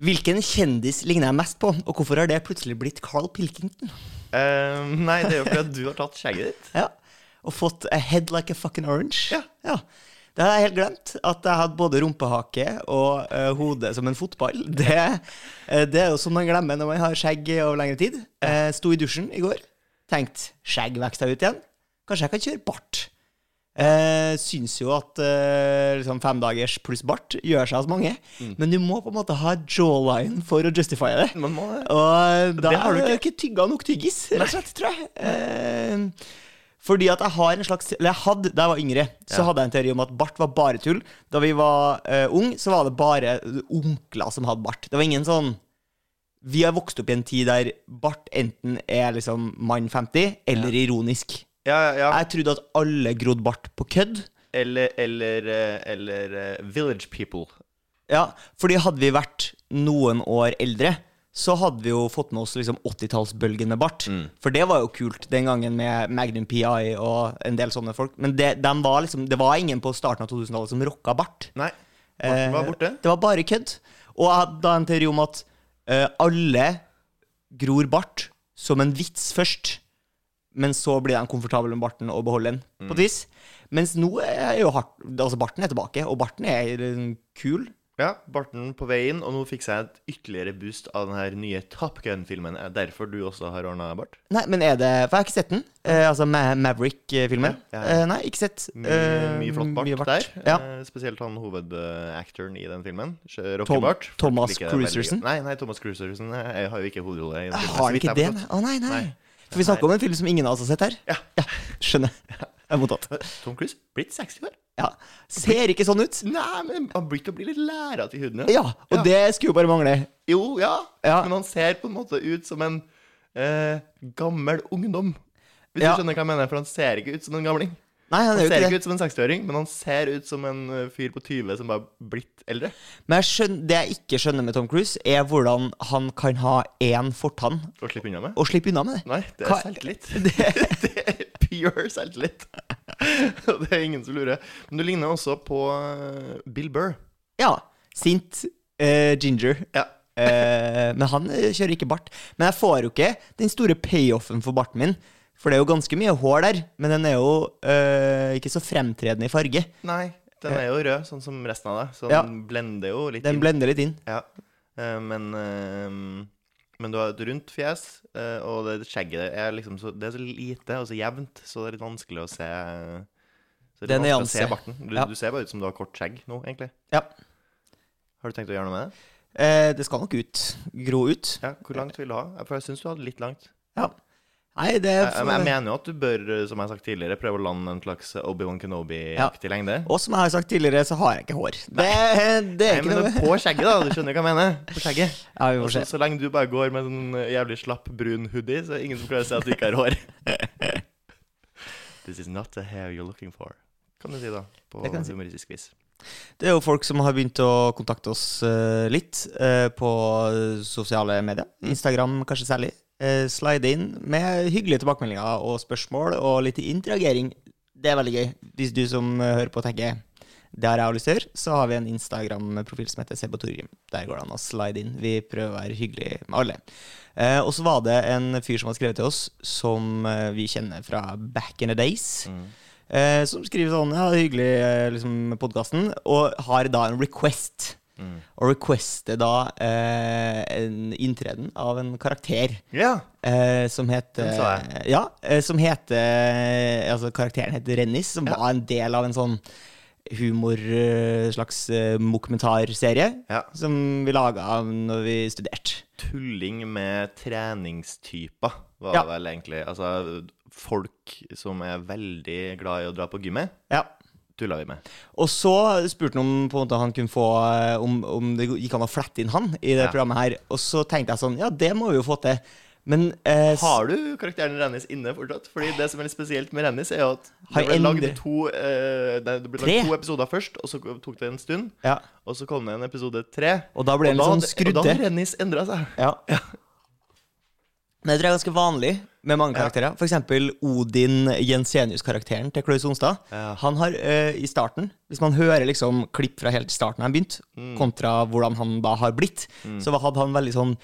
Hvilken kjendis ligner jeg mest på, og hvorfor har det plutselig blitt Carl Pilkington? Uh, nei, det er jo fordi du har tatt skjegget ditt. Ja, Og fått a head like a fucking orange. Ja. ja. Det hadde jeg helt glemt. At jeg hadde både rumpehake og uh, hode som en fotball. Det, uh, det er jo som man glemmer når man har skjegg over lengre tid. Uh, sto i dusjen i går, tenkte skjegg vokser ut igjen. Kanskje jeg kan kjøre bart. Uh, syns jo at eh, liksom femdagers pluss bart gjør seg hos mange. Men du må på en måte ha jawline for å justify det. Man må. Og da Det har du ikke. ikke tygga nok tyggis, rett og slett, tror jeg. Eh, fordi at jeg har en slags Eller jeg hadde, da jeg var yngre, så Ja. hadde jeg en teori om at bart var bare tull. Da vi var uh, ung, så var det bare onkler som hadde bart. Det var ingen sånn Vi har vokst opp i en tid der bart enten er liksom mann 50 eller ironisk. Ja, ja. Jeg trodde at alle grodde bart på kødd. Eller, eller, eh, eller eh, Village People. Ja, fordi hadde vi vært noen år eldre, så hadde vi jo fått med oss liksom 80-tallsbølgen med bart. For det var jo kult den gangen med Magnum PI og en del sånne folk. Men det, var liksom, det var ingen på starten av 2000-tallet som rocka bart. Nei, Barten var Eh, borte. Det var bare kødd. Og jeg hadde da en teori om at eh, alle gror bart som en vits først. Men så blir de komfortable med barten og beholder den, på et vis. Mens nå er jo hardt, altså barten er tilbake, og barten er kul. Ja, barten på veien, og nå fikk jeg et ytterligere boost av den her nye Top Gun-filmen. Er det derfor du også har ordna bart? Nei, men er det For jeg har ikke sett den. Eh, altså Ma Maverick-filmen. Ja, ja. Eh, nei, ikke sett. Mye, Eh, mye flott bart mye der. Ja. Eh, spesielt han hovedactoren i den filmen. Tom- Rockebart. Thomas Cruiserson? Nei, nei, Thomas Cruiserson jeg har jo ikke hovedrolle Jeg har han ikke det? Å, oh. Nei, nei. Nei. For vi snakker om en film som ingen av oss har sett her. Ja. ja skjønner. Jeg er mottatt. Tom Cruise blitt 60 år. Ja. Ser ikke sånn ut. Nei, men han blir til å bli litt læra i huden. ja. Ja, og det skulle jo bare mangle. Jo, ja. Ja. Men han ser på en måte ut som en eh, gammel ungdom. Hvis Ja. du skjønner hva jeg mener, for han ser ikke ut som en gamling. Nei, han Han er ser ikke det. ut som en 60-åring, men han ser ut som en eh, fyr på 20 som bare er blitt eldre. Men jeg skjønner, det jeg ikke skjønner med Tom Cruise, er hvordan han kan ha én fortann Og slippe unna med. og slippe unna med det. Nei, det er Hva- selvtillit. Det, Det er pure selvtillit. Det er ingen som lurer. Men du ligner også på eh, Bill Burr. ja. Sint uh, ginger. Ja. uh, men han kjører ikke bart. Men jeg får jo ikke den store payoffen for barten min. For det er jo ganske mye hår der, men den er jo øh, ikke så fremtredende i farge. Nei, den er jo rød, sånn som resten av deg. Så Ja. den blender jo litt Den inn. blender litt inn. Ja. Eh, men eh, Men du har et rundt fjes, og det skjegget er liksom så, Det er så lite og så jevnt, så det er litt vanskelig å se så Det er Den nyanse. se. Du, Ja. du ser bare ut som du har kort skjegg nå, egentlig. Ja. Har du tenkt å gjøre noe med det? Eh, det skal nok ut. Gro ut. Ja, Hvor langt vil du ha? For jeg syns du hadde litt langt. Ja. Nei, det Jeg, for... jeg, jeg mener jo at du bør, som jeg har sagt tidligere, prøve å lande en slags Obi-Wan Kenobi-aktig lengde. Og som jeg har sagt tidligere, så har jeg ikke hår. Det, det er Nei, ikke men noe er på skjegget, da. Du skjønner hva jeg mener? På skjegget. Ja, vi får se. så, så lenge du bare går med en jævlig slapp brun hoodie, så er det ingen som klarer å si at du ikke har hår. This is not the hair you're looking for. Kan du si, da. På humoristisk si. vis. Det er jo folk som har begynt å kontakte oss eh, litt eh, på sosiale medier. Instagram kanskje særlig. Uh, slide inn med hyggelige tilbakemeldinger og spørsmål og litt interagering. Det er veldig gøy. Hvis du som eh, hører på tenker det har jeg lyst til å gjøre, så har vi en Instagram-profil som heter «sebatorium». Der går det an å slide inn. Vi prøver å være hyggelige med alle. Eh, og så var det en fyr som har skrevet til oss, som eh, vi kjenner fra back in the days. Eh, som skriver sånn Ja, hyggelig, eh, liksom, podkasten. Og har da en request. Og requester da eh, en inntreden av en karakter. Ja. Eh, som heter jeg. Ja, eh, som heter Altså, karakteren heter Rennis, som Ja. var en del av en sånn humor eh, slags eh, dokumentarserie ja. som vi laga når vi studerte. Tulling med treningstyper, var Ja. det vel egentlig. Altså folk som er veldig glad i å dra på gymmet, Ja. Tulla vi med. Og så spurte han om på en måte han kunne få eh, om, om det gikk an å flette inn han i det Ja. programmet her. Og så tenkte jeg sånn Ja, det må vi jo få til. Men eh, Har du karakteren Rennis inne fortsatt? Fordi det som er litt spesielt med Rennis, er jo at det ble lagd to, eh, det ble lagd to episoder først, og så tok det en stund. ja. Og så kom det en episode tre. Og da ble det en da sånn skrudde. Og da har Rennis endra seg. Ja. Men jeg tror det er ganske vanlig Med mange karakterer. For eksempel Odin Jensenius-karakteren til Klaus Onstad. Ja. Han har uh, i starten, hvis man hører liksom klipp fra helt starten han begynte, Mm. kontra hvordan han da har blitt, så hadde han veldig sånn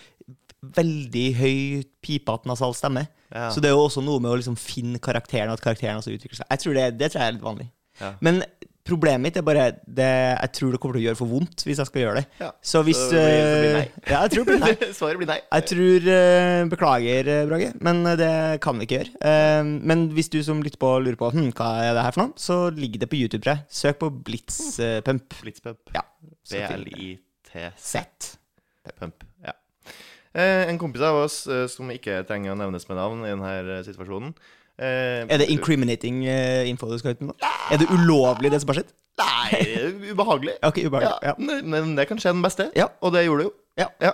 Veldig høy, pipete nasal stemme. Ja. Så det er jo også noe med å liksom finne karakteren, at karakteren også utvikler seg. Jeg tror det, det tror jeg er litt vanlig. Ja. Men problemet mitt er bare det, Jeg tror det kommer til å gjøre for vondt hvis jeg skal gjøre det. Ja. Så hvis Så det blir- så blir nei. eh, Ja, jeg tror det blir nei. Svaret blir nei. Jeg tror uh, Beklager, eh, Brage, men det kan vi ikke gjøre. Uh, men hvis du som lytter på, lurer på hm, hva er det her for noe, så ligger det på YouTube. tror. Søk på Blitzpump. Blitzpump. Ja. B-l-i-t-z. Pump. Ja. En kompis av oss som ikke trenger å nevnes med navn i denne situasjonen eh, Er det incriminating eh, info du skal ut med nå? Er det ulovlig, det som har skjedd? Nei, ubehagelig. Ok, ubehagelig. Ja, Ja. men- det kan skje den beste, Ja. og det gjorde det jo. Ja.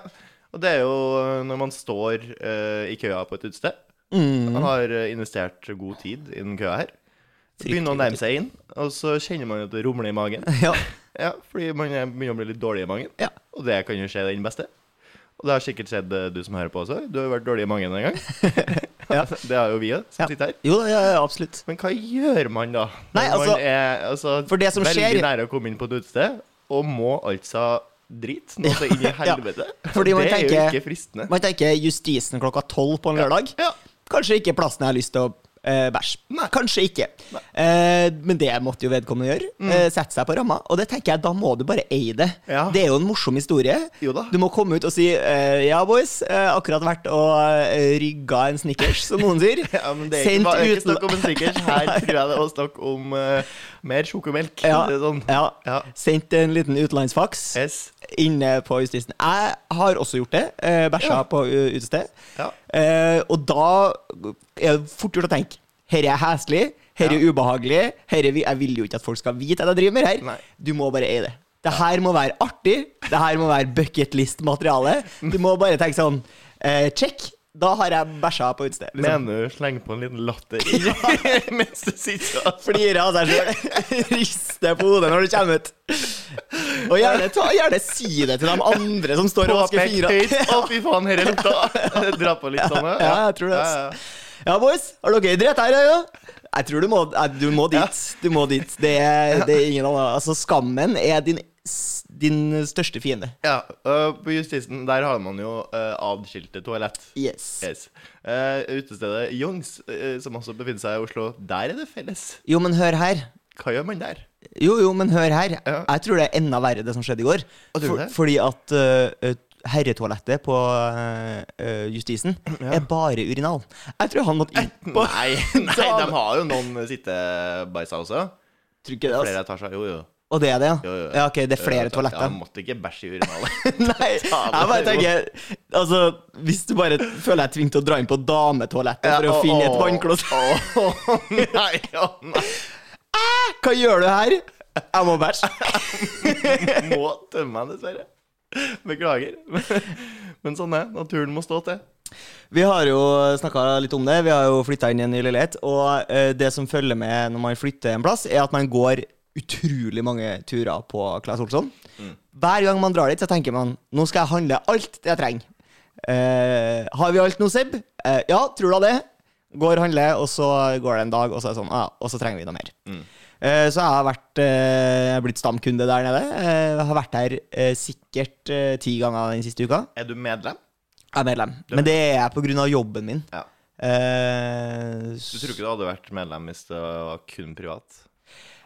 Og det er jo eh, når man står uh, i køa på et utested. Mm. Man har investert god tid i den køa her. Begynner å nærme seg inn, og så kjenner man at det rumler i magen. Ja. Ja, Fordi man er- begynner å bli litt dårlig i magen. Ja. Og det kan jo skje den beste. Og det har sikkert skjedd eh, du som hører på også. Du har jo vært dårlig i magen en gang. Ja. Det har jo vi òg, som Ja. sitter her. Jo ja, absolutt. Men hva gjør man da? Nei, altså- man er altså, For det som veldig skjer- nære å komme inn på et utested, og må altså drit noe så inn i helvete. Fordi man det er jo ikke fristende. Man tenker justisen klokka tolv på en lørdag. Ja. Kanskje ikke plassen jeg har lyst til å eh, bæsj. Kanskje ikke. Eh, men det måtte jo vedkommende gjøre. Eh, Sette seg på ramma. Og det tenker jeg, da må du bare eie det. Mm. Ja. Det er jo en morsom historie. Du må komme ut og si eh, ja, boys, eh, akkurat vært og eh, rygga en Snickers, som noen sier. Ja, men det er ikke, bare, ikke snakk om en Snickers. Her tror jeg det er snakk om eh, mer sjokomelk. Ja, sånn. ja. Ja. Sendt en liten utenlandsfaks Yes. Inne på justisen. Jeg har også gjort det. Eh, Bæsja Ja. på uh, utested. Ja. Eh, og da er det fort gjort å tenke Her er heslig, her er ubehagelig. her vi- jeg vil jo ikke at folk skal vite at jeg driver med her. Nei. Du må bare eie det. Det her må være artig. Det her må være bucketlist-materiale. Du må bare tenke sånn eh, Check. Da har jeg bæsja på utstedet. Liksom. Mener du slenge på en liten latter mens du sitter og Flirer av seg sjøl. Rister på hodet når du kommer ut. Og gjerne, ta, gjerne si det til de andre som står og vasker fingra. Å, fy faen, her er lukta. Dra på litt sånn, Ja, jeg tror det. Altså. ja. Ja, boys, har dere dritt her? Ja? Jeg tror du må, du må dit. Du må dit. Det det er ingen annen Altså, skammen er din, din største fiende. Ja, uh, på Justisen der har man jo uh, adskilte toalett. Yes. Yes. Uh, utestedet Youngs, som også befinner seg i Oslo, der er det felles. Jo, men hør her. Hva gjør man der? Jo, jo, men hør her. Ja. Jeg tror det er enda verre, det som skjedde i går. For, fordi at herretoalettet på uh, Justisen er bare urinal. Jeg tror han måtte inn på Nei, nei, de har jo noen sittebæsjer også. Tror ikke det, altså. Flere etasjer. Jo, jo. Og det er det, ja? jo, jo. Ja, ok, det er flere toaletter. Jeg måtte ikke bæsje i urinalet. Nei, jeg bare tenker Altså, hvis du bare føler deg tvunget til å dra inn på dametoalettet for å finne et vannkloss Nei, å nei. Hva gjør du her? Jeg må bæsje. Må tømme meg, dessverre. Beklager. Men sånn er Naturen må stå til. Vi har jo snakka litt om det. Vi har jo flytta inn i en ny leilighet. Og eh, det som følger med når man flytter en plass, er at man går utrolig mange turer på Claes Olsson. Hver gang man drar dit, så tenker man nå skal jeg handle alt det jeg trenger. Eh, har vi alt nå, Seb? Eh, ja, tror du det? Går og handler, og så går det en dag, og så er det sånn, ah, og så trenger vi noe mer. Eh, så jeg har vært, eh, blitt stamkunde der nede. Eh, Jeg har vært der eh, sikkert eh, ti ganger den siste uka. Er du medlem? Jeg er medlem. Men det er jeg på grunn av jobben min. Ja. Eh, Du tror ikke du hadde vært medlem hvis det var kun privat?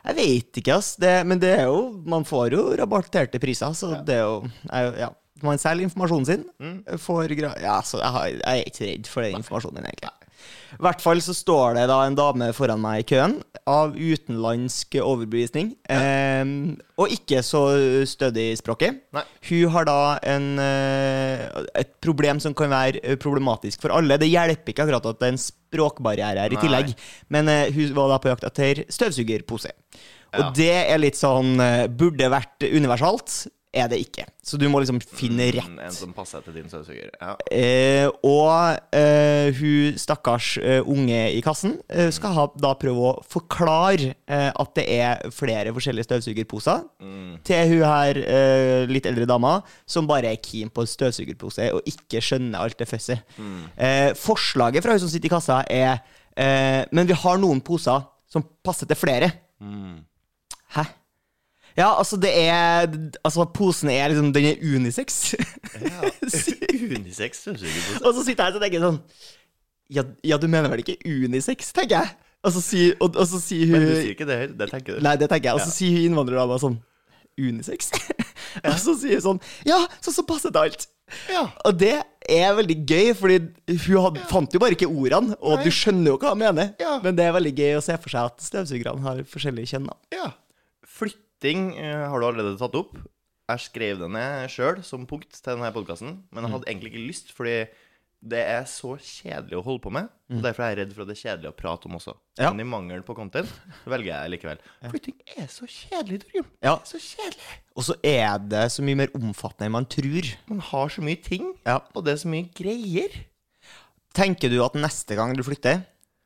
Jeg vet ikke, ass. Det, men det er jo Man får jo rabatterte priser, så det er jo er, jo- Ja. Man selger informasjonen sin. Får gra ja, så jeg, har, jeg er ikke redd for den informasjonen, egentlig. I hvert fall så står det da en dame foran meg i køen av utenlandsk overbevisning. Eh, og ikke så stødig i språket. Nei. Hun har da en, eh, et problem som kan være eh, problematisk for alle. Det hjelper ikke akkurat at det er en språkbarriere her i tillegg. Men eh, hun var da på jakt etter støvsugerpose. Og det er litt sånn eh, Burde vært universalt. Er det ikke. Så du må liksom finne rett. Mm, En som passer til din støvsuger. Ja. Eh, og eh, hun stakkars eh, unge i kassen eh, skal ha, da prøve å forklare eh, at det er flere forskjellige støvsugerposer til hun her eh, litt eldre dama som bare er keen på en støvsugerpose og ikke skjønner alt det føsset. Eh, forslaget fra hun som sitter i kassa, er eh, Men vi har noen poser som passer til flere. Hæ? Ja, altså, det er Altså, posen er liksom Den er unisex. Unisex støvsugerpose. Og så sitter jeg her og tenker sånn ja, ja, du mener vel ikke unisex, tenker jeg. Og så sier, og, og så sier hun Men du sier ikke det det tenker du. Nei, det tenker jeg. Og så sier hun innvandrerdama sånn Unisex? og så sier hun sånn Ja, så, så passer det alt. Ja. Og det er veldig gøy, Fordi hun had, fant jo bare ikke ordene, og Nei. du skjønner jo hva hun mener. Ja. Men det er veldig gøy å se for seg at støvsugerne har forskjellige kjønn. Ja. Flytting eh, har du allerede tatt opp. Jeg skrev det ned sjøl som punkt til denne podkasten, men jeg hadde egentlig ikke lyst, fordi det er så kjedelig å holde på med. Og Derfor er jeg redd for at det er kjedelig å prate om også. Ja. Men i mangel på content så velger jeg likevel. Flytting er så kjedelig, Torgrim. Ja. Så kjedelig. Og så er det så mye mer omfattende enn man tror. Man har så mye ting, Ja. og det er så mye greier. Tenker du at neste gang du flytter,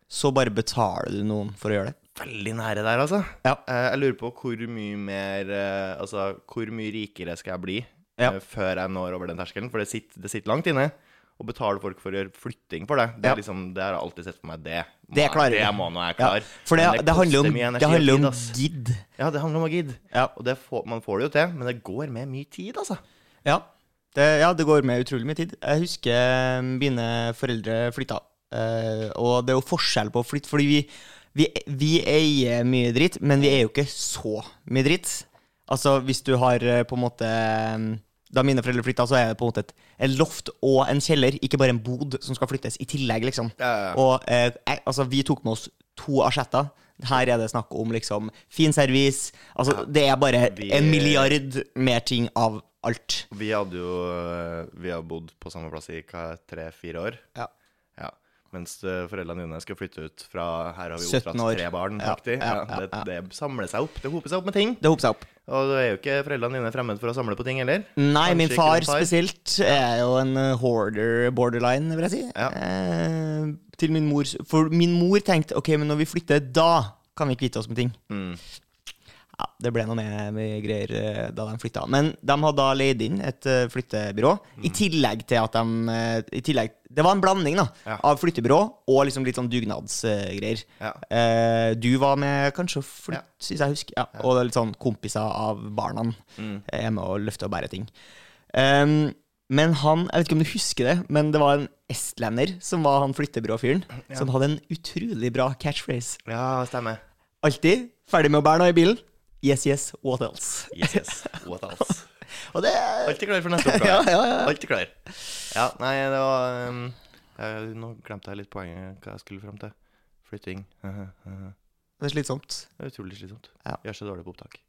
så bare betaler du noen for å gjøre det? Veldig nære der, altså. Ja. Eh, Jeg lurer på hvor mye mer eh, Altså, hvor mye rikere skal jeg bli Ja. eh, før jeg når over den terskelen? For det sitter, det sitter langt inne. Å betale folk for å gjøre flytting for det, det, Ja. er liksom, det har jeg alltid sett for meg. Det, må Det klarer det må nå jeg Ja, klare. for det, det, det, handler om, energi det handler om gidd. Ja, det handler om å gidde. Ja. Og det får, man får det jo til, men det går med mye tid, altså. Ja. Det, ja, det går med utrolig mye tid. Jeg husker mine foreldre flytta. Uh, og det er jo forskjell på å flytte, fordi vi, vi, vi eier mye dritt, men vi er jo ikke så mye dritt. Altså, hvis du har eh, på en måte eh, Da mine foreldre flytta, så er det på en måte et, et loft og en kjeller, ikke bare en bod som skal flyttes i tillegg, liksom. Ja, ja. Og eh, altså, vi tok med oss to asjetter. Her er det snakk om liksom fin service. Altså, det er bare vi- en milliard mer ting av alt. Vi hadde jo eh, Vi har bodd på samme plass i tre-fire år. Ja. Mens eh, foreldrene dine skal flytte ut fra Her har vi 17 oppdratt tre barn, Ja, ja, Ja, det, det samler seg opp. Det hoper seg opp med ting. Det hoper seg opp. Og du er jo ikke foreldrene dine fremmed for å samle på ting heller. Nei, Kanskje min far far. spesielt er jo en eh, hoarder borderline, vil jeg si. Eh, til min mor For min mor tenkte ok, men når vi flytter, da kan vi kvitte oss med ting. Mm. Ja, Det ble noe med, med greier eh, da de flytta. Men de hadde da leid inn et eh, flyttebyrå. Mm. I tillegg til at de eh, i tillegg, Det var en blanding da Ja. av flyttebyrå og liksom litt sånn dugnadsgreier. Ja. Eh, du var med kanskje å Ja. hvis synes jeg husker. Ja. Og det litt sånn kompiser av barna Mm. er med og løfter og bærer ting. Um, men han, jeg vet ikke om du husker det, men det var en estlender som var han flyttebyråfyren, som hadde en utrolig bra catchphrase. Ja, stemmer. Alltid ferdig med å bære noe i bilen. Yes, yes, what else? Yes, yes. What else? Og det Alltid klar for neste oppgave. Ja, ja, ja. Alltid klar. Ja, nei, det var um, jeg, Nå glemte jeg litt poenget, hva jeg skulle fram til. Flytting. det er slitsomt. Det er utrolig slitsomt. Ja. Gjør så dårlig på opptak.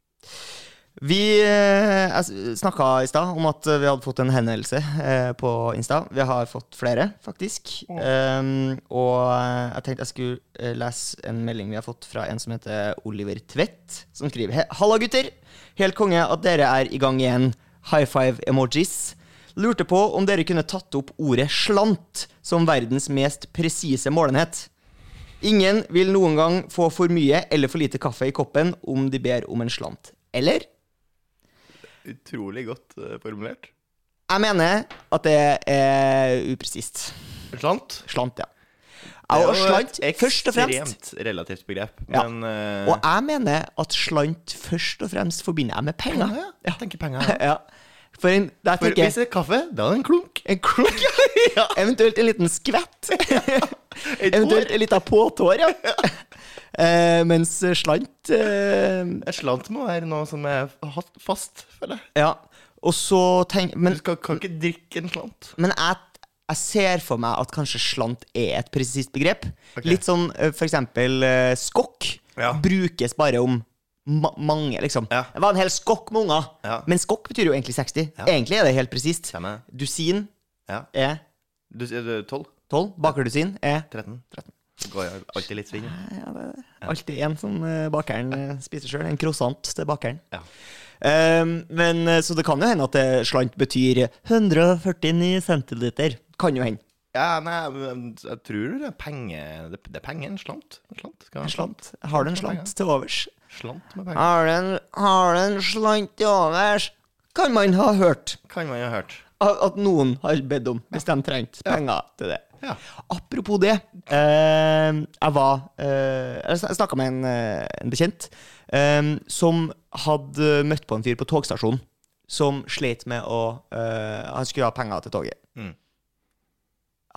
Vi eh, snakka i stad om at vi hadde fått en henvendelse eh, på Insta. Vi har fått flere, faktisk. Um, og eh, jeg tenkte jeg skulle eh, lese en melding vi har fått fra en som heter Oliver Tvedt, som skriver Halla, gutter! Helt konge at dere er i gang igjen. High five emojis. Lurte på om dere kunne tatt opp ordet slant som verdens mest presise målenhet. Ingen vil noen gang få for mye eller for lite kaffe i koppen om de ber om en slant. Eller? Utrolig godt eh, formulert. Jeg mener at det er upresist. Slant. Slant, ja. Er og slant, først og fremst. Ekstremt relativt begrep. Ja. Men uh... Og jeg mener at slant først og fremst forbinder jeg med penger. penger, ja. Jeg tenker penger. Ja. For en, For tenker hvis det er kaffe, da er det en klunk. en klunk, Ja. eventuelt en liten skvett. Et eventuelt en liten påtår, ja. Eh, mens slant eh, Et slant må være noe som er fast, føler jeg. Ja. Og så tenk Men, Du skal, kan ikke drikke en slant. men jeg, jeg ser for meg at kanskje slant er et presist begrep. Okay. Litt sånn eh, for eksempel eh, skokk Ja. brukes bare om ma mange, liksom. Ja. Det var en hel skokk med unger. Ja. Men skokk betyr jo egentlig 60. Ja. Egentlig er det helt presist. Dusin Ja. er Du sier du er 12? 12. Bakerdusin er 13? Det går jo alltid litt sving. ja, det er alltid en som eh, bakeren eh, spiser sjøl. En croissant til bakeren. Ja. Um, men eh, Så det kan jo hende at slant betyr 149 centiliter. Kan jo hende. Ja, nei, jeg tror det er penger Det, er penger. En slant. En slant. En slant. Har du en slant til overs? Slant med penger. Har du en, har du en slant til overs? Kan man ha hørt Kan man ha hørt. at at noen har bedt om, hvis de trengte penger til det. Ja. Apropos det. Eh, jeg var eh, Jeg snakka med en, eh, en bekjent eh, som hadde møtt på en fyr på togstasjonen som slet med å eh, Han skulle ha penger til toget. Mm.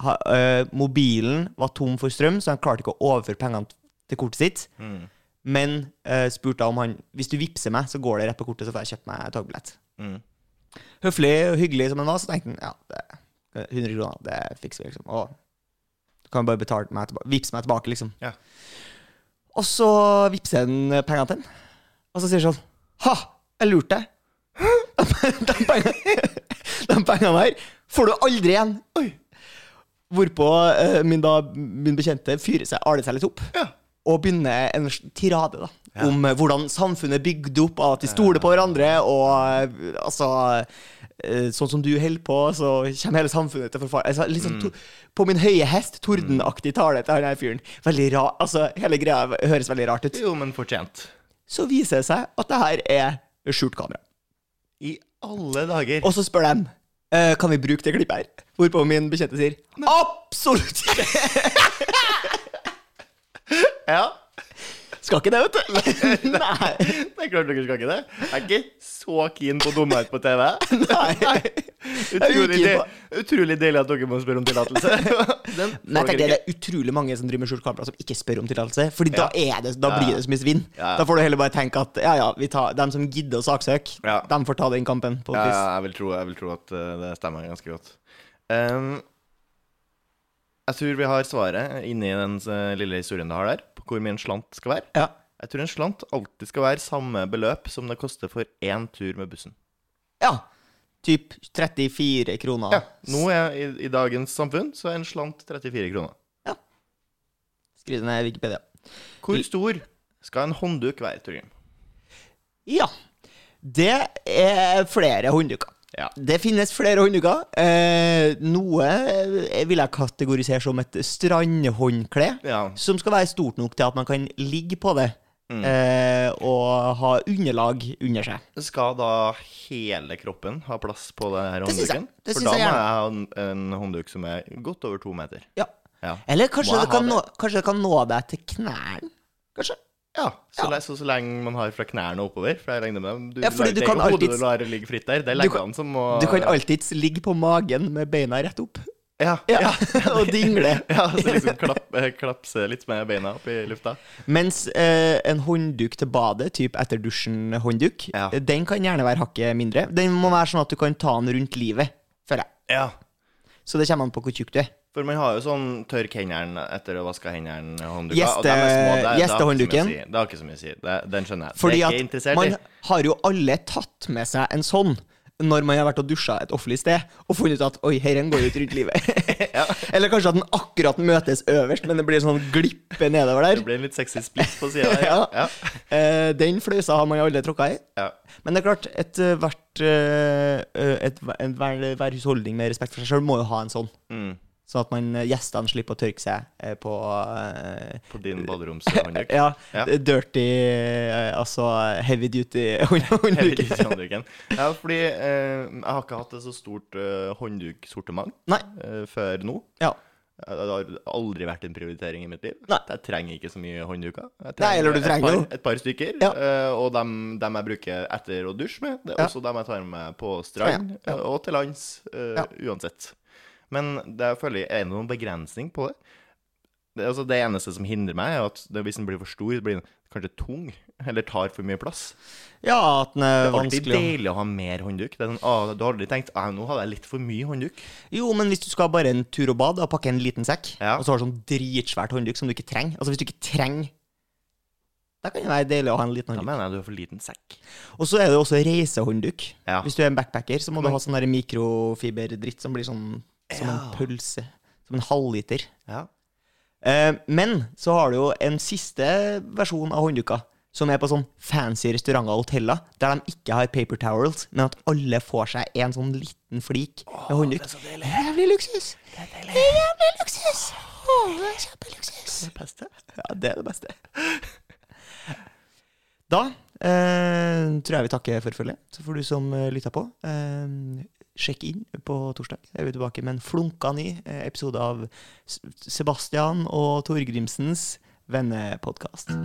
Ha, eh, mobilen var tom for strøm, så han klarte ikke å overføre pengene til kortet sitt. Mm. Men uh, spurte om han Hvis du vippser meg, så går det rett på kortet, så får jeg kjøpt meg togbillett. Mm. Høflig og hyggelig som han var, så tenkte han ja, det er 100 kroner, det fikser vi, liksom. Og du kan bare betale meg tilbake, vipse meg tilbake, liksom. Ja. Og så vippser han pengene til han, og så sier han sånn Ha! Jeg lurte deg. De pengene, de pengene her får du aldri igjen. Oi. Hvorpå eh, min, da, min bekjente fyrer seg, aler seg litt opp. Ja. Og begynner en tirade da, Ja. om eh, hvordan samfunnet er bygd opp av at de stoler på hverandre. Og eh, altså eh, Sånn som du holder på, så kommer hele samfunnet til forfall. Altså, liksom, mm. på min høye hest, tordenaktig tale til han her fyren. Veldig ra, altså, hele greia høres veldig rart ut. Jo, men fortjent. Så viser det seg at det her er skjult kamera. I alle dager. Og så spør de eh, kan vi bruke det klippet her. Hvorpå min bekjente sier absolutt ikke! Ja. Skal ikke det, vet du. Nei. Det er klart dere skal ikke det. Jeg er ikke så keen på dumhet på TV. Nei. Utrolig, del, de, utrolig deilig at dere må spørre om tillatelse. Nei, jeg tenker det er utrolig mange som driver med skjult kamera, som ikke spør om tillatelse. Fordi da, Ja. er det, da Ja, blir det så mye svinn. Ja. Da får du heller bare tenke at ja, ja, vi tar, dem som gidder å saksøke, Ja. dem får ta den kampen. på ja, jeg vil tro, jeg vil tro at eh, det stemmer ganske godt. Um, jeg tror vi har svaret inni den eh, lille historien du har der, på hvor mye en slant skal være. Ja. Jeg tror en slant alltid skal være samme beløp som det koster for én tur med bussen. ja. Typ 34 kroner. Ja, Nå er i, i dagens samfunn så er en slant 34 kroner. Ja. Skriv det ned i Wikipedia. Hvor stor skal en håndduk være, Torgrim? Ja. Det er flere håndduker. Ja. Det finnes flere håndduker. Eh, noe eh, vil jeg kategorisere som et strandhåndkle. Ja. Som skal være stort nok til at man kan ligge på det Mm. eh, og ha underlag under seg. Skal da hele kroppen ha plass på det her Det syns jeg. håndduken? Det For da jeg må jeg ha en, en håndduk som er godt over to meter. Ja. Ja. Eller kanskje det, kan det? nå, kanskje det kan nå deg til knærne? Kanskje? Ja, så, Ja. Så, så lenge man har fra knærne og oppover. For jeg regner med du, Ja, du er kan alltid, hodet du lar ligge fritt der. Det er Du leggene som må Du kan alltids ligge på magen med beina rett opp. Ja, Ja, og dingle. ja så liksom klapp, eh, klapse litt med beina opp i lufta. Mens eh, en håndduk til badet, typ etter dusjen-håndduk, Ja. eh, den kan gjerne være hakket mindre. Den må være sånn at du kan ta den rundt livet, føler jeg. Ja. Så det kommer an på hvor tjukk du er. For man har jo sånn tørk hendene etter å vaske hendene. håndduker, Gjeste- og dem små. Det- det har ikke så mye å gjestehåndduken. Det har ikke så mye å si. Den skjønner jeg. Fordi det er ikke interessert man i. har jo alle tatt med seg en sånn når man har vært og dusja et offentlig sted, og funnet ut at oi, herren går ut rundt livet. Eller kanskje at den akkurat møtes øverst, men det blir sånn glippe nedover der. Det blir en litt sexy splitt på sida. Ja. Ja. uh, den fløysa har man jo aldri tråkka i. Ja. Men det er klart, et, eh, hvert, eh, eh, et, hver husholdning med respekt for seg sjøl må jo ha en sånn. Mm. Sånn at man, eh, gjestene slipper å tørke seg eh, på eh, På din baderomshåndduk. Ja, Ja. dirty Altså heavy duty Heavy duty. Ja, fordi eh, jeg har ikke hatt et så stort eh, håndduksortiment eh, før nå. Ja. Det har aldri vært en prioritering i mitt liv. Nei. Jeg trenger ikke så mye håndduker. Jeg Nei, eller du et trenger par. Et par stykker. Ja. og dem, dem jeg bruker etter å dusje med. Det er Ja. også dem jeg tar med på strand og til lands. Ja. Uansett. Men det føler jeg er det noen begrensning på det. Det, altså, det eneste som hindrer meg, er at det, hvis den blir for stor, blir den kanskje tung. Eller tar for mye plass. Ja, at den er vanskelig. Det er alltid deilig å ha mer håndduk. Det er sånn, ah, du har aldri tenkt ah, nå hadde jeg litt for mye håndduk. Jo, men hvis du skal bare en tur og bad, og pakke en liten sekk, Ja. og så har du sånn dritsvært håndduk som du ikke trenger Altså hvis du ikke trenger Da kan det være deilig å ha en liten Da mener jeg du har for liten sekk. Og så er det også reisehåndduk. Ja. Hvis du er en backpacker, så må du ha sånn mikrofiberdritt som blir sånn som en pølse. Som en halvliter. Ja. Eh, men så har du jo en siste versjon av håndduka, som er på sånn fancy restauranter og hoteller, der de ikke har paper towels, men at alle får seg en sånn liten flik med håndduk. så Det deilig. er jævlig luksus! Det er jævlig luksus! Åh, det er kjempeluksus! Det beste. Ja, det er det beste. Da eh, tror jeg vi takker for følget. Så får du som eh, lytta på, eh, sjekk inn på torsdag. Da er vi tilbake med en flunka ny eh, episode av Sebastian og Torgrimsens vennepodkast.